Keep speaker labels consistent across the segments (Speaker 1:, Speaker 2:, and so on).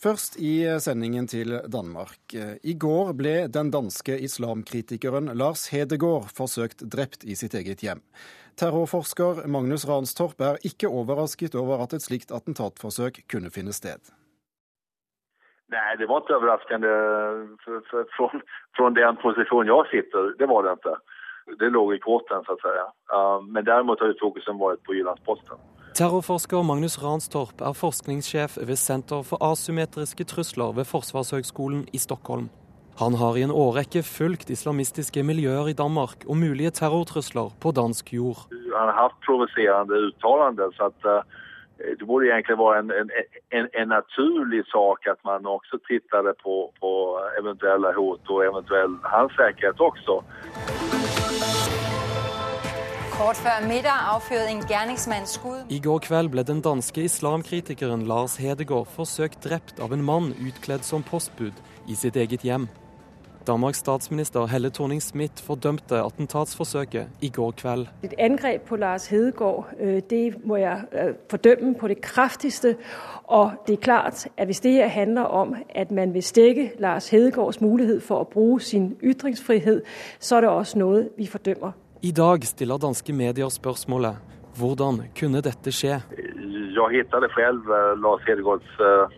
Speaker 1: Først i sendingen til Danmark. I går ble den danske islamkritikeren Lars Hedegaard forsøkt drept i sitt eget hjem. Terrorforsker Magnus Ranstorp er ikke overrasket over at et slikt attentatforsøk kunne finne sted.
Speaker 2: Nei, det var ikke overraskende fra den posisjonen jeg sitter. Det var det ikke. Det lå i korten, så å si. Men derimot har fokuset vært på Jyllandsposten.
Speaker 3: Terrorforsker Magnus Ranstorp er forskningssjef ved Senter for asymmetriske trusler ved Forsvarshøgskolen i Stockholm. Han har i en årrekke fulgt islamistiske miljøer i Danmark og mulige terrortrusler på dansk jord.
Speaker 2: Han har hatt provoserende uttalelser, så at, uh, det burde egentlig være en, en, en, en, naturlig sak at man også tittet på, på eventuelle hot og eventuell hans sikkerhet også.
Speaker 4: Kort før middag affyrede en gjerningsmann skudd
Speaker 3: I går kveld ble den danske islamkritikeren Lars Hedegaard forsøkt drept av en mann utkledd som postbud i sitt eget hjem. Danmarks statsminister Helle Thorning-Smith fordømte attentatsforsøket i går kveld.
Speaker 5: Et angrep på Lars Hedegaard øh, det må jeg øh, fordømme på det kraftigste. Og det er klart at hvis det her handler om at man vil stikke Lars Hedegaards mulighet for å bruke sin ytringsfrihet, så er det også noe vi fordømmer.
Speaker 3: I dag stiller danske medier spørsmålet hvordan kunne dette skje?
Speaker 2: Jeg fant selv uh, Lars Hedegaards uh,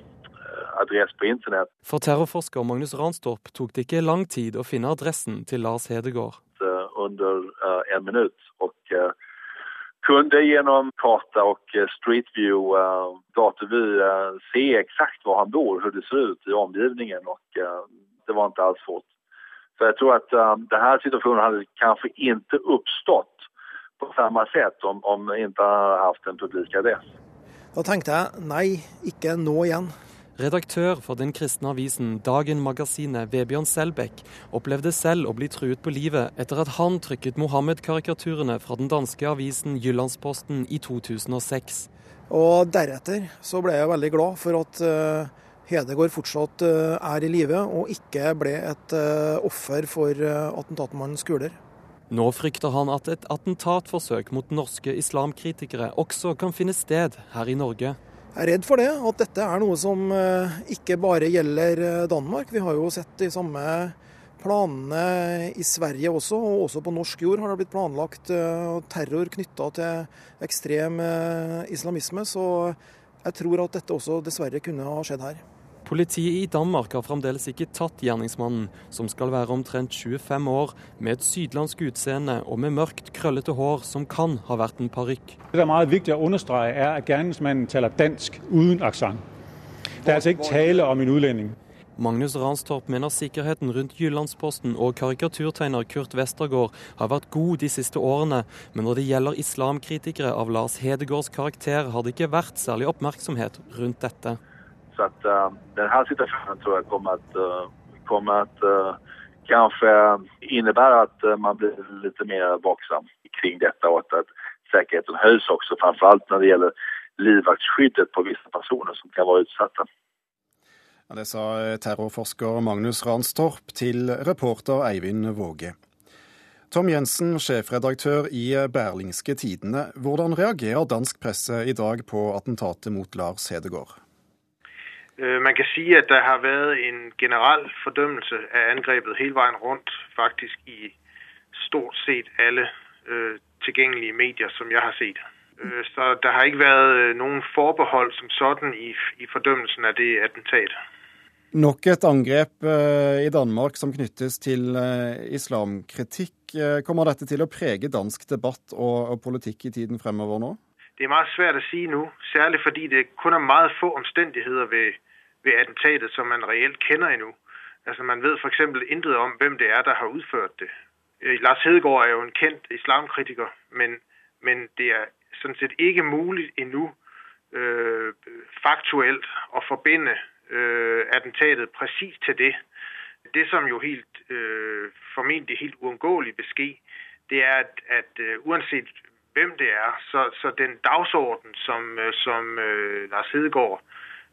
Speaker 2: adresse på internett.
Speaker 3: For terrorforsker Magnus Ranstorp tok det ikke lang tid å finne adressen til Lars Hedegaard.
Speaker 2: Uh, under en minutt. og kunne gjennom karta og Street View uh, datorvy uh, se eksakt hvor han bor, hvordan det ser ut i omgivningen. og uh, Det var ikke alls fort. Så jeg tror at um, denne situasjonen hadde kanskje ikke oppstått på samme sett om, om ikke hadde hatt en publik adress.
Speaker 6: Da tenkte jeg nei, ikke nå igjen.
Speaker 3: Redaktør for den kristne avisen Dagen-magasinet, Vebjørn Selbekk, opplevde selv å bli truet på livet etter at han trykket Mohammed-karikaturene fra den danske avisen Jyllandsposten i 2006.
Speaker 6: Og deretter så ble jeg veldig glad for at uh, Hedegaard fortsatt uh, er i live, og ikke ble et uh, offer for attentatmannens kuler.
Speaker 3: Nå frykter han at et attentatforsøk mot norske islamkritikere også kan finne sted her i Norge.
Speaker 6: Jeg er redd for det, at dette er noe som ikke bare gjelder Danmark. Vi har jo sett de samme planene i Sverige også, og også på norsk jord har det blitt planlagt terror knytta til ekstrem islamisme. Så jeg tror at dette også dessverre kunne ha skjedd her.
Speaker 3: Politiet i Danmark har fremdeles ikke tatt gjerningsmannen, som skal være omtrent 25 år, med et sydlandsk utseende og med mørkt, krøllete hår som kan ha vært en parykk.
Speaker 7: Det som er viktig å understreke, er at gjerningsmannen taler dansk uten aksent. Det er altså ikke tale om en utlending.
Speaker 3: Magnus Ranstorp mener sikkerheten rundt Jyllandsposten og karikaturtegner Kurt Westergård har vært god de siste årene, men når det gjelder islamkritikere av Lars Hedegaards karakter, har det ikke vært særlig oppmerksomhet rundt dette.
Speaker 2: Så att uh, den här situationen tror jag kommer att, uh, kommer att uh, kanske innebära att man blir lite mer vaksam kring detta och att, att säkerheten höjs också, framförallt när det gäller livvaktsskyddet på vissa personer som kan vara utsatta.
Speaker 1: Ja, det sa terrorforsker Magnus Ranstorp til reporter Eivind Våge. Tom Jensen, sjefredaktør i Berlingske Tidene. Hvordan reagerer dansk presse i dag på attentatet mot Lars Hedegaard?
Speaker 8: Øh, man kan si at der har vært en generell fordømmelse av angrepet hele veien rundt, faktisk i stort sett alle øh, tilgængelige medier, som jeg har sett. Øh, så der har ikke vært noen forbehold som sådan i, fordømmelsen av det attentatet.
Speaker 1: Nok et angrep i Danmark som knyttes til islamkritikk. Kommer dette til å prege dansk debatt og politikk i tiden fremover nå?
Speaker 8: Det er meget svært å si nå, særlig fordi det kun er meget få omstendigheter ved, ved attentatet, som man reelt kender endnu. Altså man vet eksempel intet om, hvem det er, der har utført det. Lars Hedegaard er jo en kjent islamkritiker, men, men det er sådan set ikke mulig endnu øh, faktuelt at forbinde øh, attentatet præcis til det. Det som jo helt øh, formentlig helt uunngåelig vil skje, det er, at, at øh, uanset hvem det er, så, så den dagsorden, som, øh, som uh, Lars Hedegaard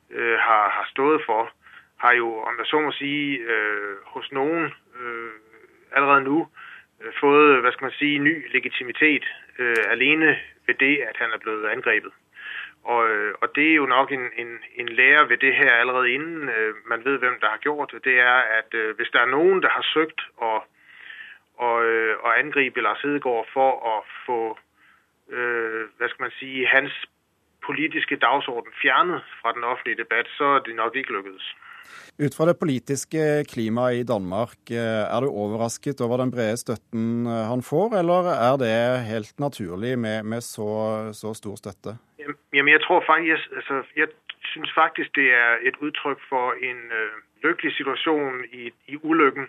Speaker 8: uh, har, har stået for, har jo, om jeg så må sige, uh, hos noen allerede nå fået, hva skal man sige, ny legitimitet alene ved det, at han er blevet angrepet. Og, og det er jo nok en, en, en lære ved det her allerede innen man vet hvem der har gjort det. Det er, at hvis der er noen der har søgt å, å, å angripe Lars Hedegaard for å få, øh, hvad skal man sige, hans politiske dagsorden fjernet fra den offentlige debatt, så er det nok ikke lykkedes.
Speaker 1: Ut fra det politiske klimaet i Danmark, eh, er du overrasket over den brede støtten eh, han får, eller er det helt naturlig med, med så, så, stor støtte?
Speaker 8: Jamen, jeg tror faktisk, altså, jeg synes faktisk, det er et uttrykk for en uh, lykkelig situasjon i, i ulykken,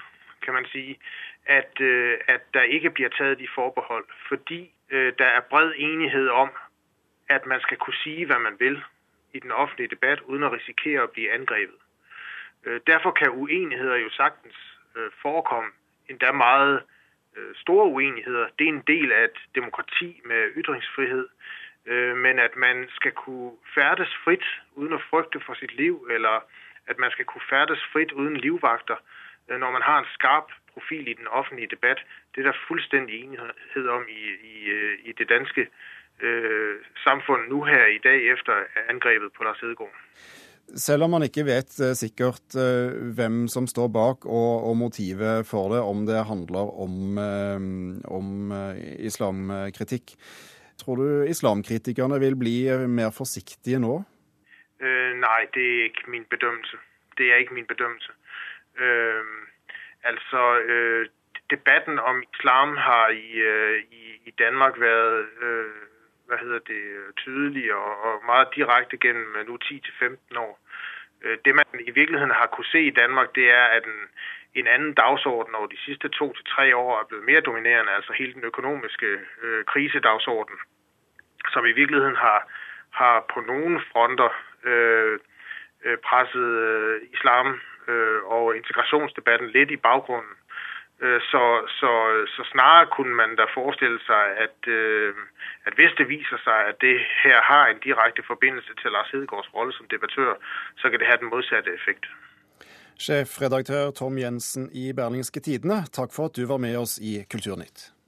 Speaker 8: kan man sige, at, øh, at der ikke bliver taget de forbehold, fordi øh, der er bred enighed om, at man skal kunne sige, hvad man vil i den offentlige debat, uden at risikere at blive angrebet. Øh, derfor kan uenigheder jo sagtens øh, forekomme, endda meget store uenigheder. Det er en del af et demokrati med ytringsfrihed, men at man skal kunne færdes frit uden at frygte for sit liv, eller at man skal kunne færdes frit uden livvagter, når man har en skarp profil i den offentlige debatt. Det er der fullstendig enighet om i, i, i det danske øh, samfund nå her i dag efter angrepet på Lars Hedegaard.
Speaker 1: Selv om man ikke vet eh, sikkert hvem som står bak og, og motivet for det, om det handler om, om islamkritikk, tror du islamkritikerne vil bli mer forsiktige nå?
Speaker 8: Uh, nei, det er ikke min bedømmelse. Det er ikke min bedømmelse. Uh, altså, øh, debatten om islam har i, i, i Danmark været hvad hedder det, tydelig og, og meget direkte gennem nu 10-15 år. Øh, det man i virkeligheden har kunne se i Danmark, det er, at en, en anden dagsorden over de sidste to til tre år er blevet mere dominerende, altså hele den økonomiske øh, krisedagsorden, som i virkeligheden har, har på nogle fronter øh, øh presset øh, islam øh, og integrationsdebatten lidt i baggrunden. Øh, så, så, så snarere kunne man da forestille sig, at, øh, at hvis det viser sig, at det her har en direkte forbindelse til Lars Hedegaards rolle som debattør, så kan det have den modsatte effekt.
Speaker 1: Sjefredaktør Tom Jensen i Berlingske Tidene, takk for at du var med oss i Kulturnytt.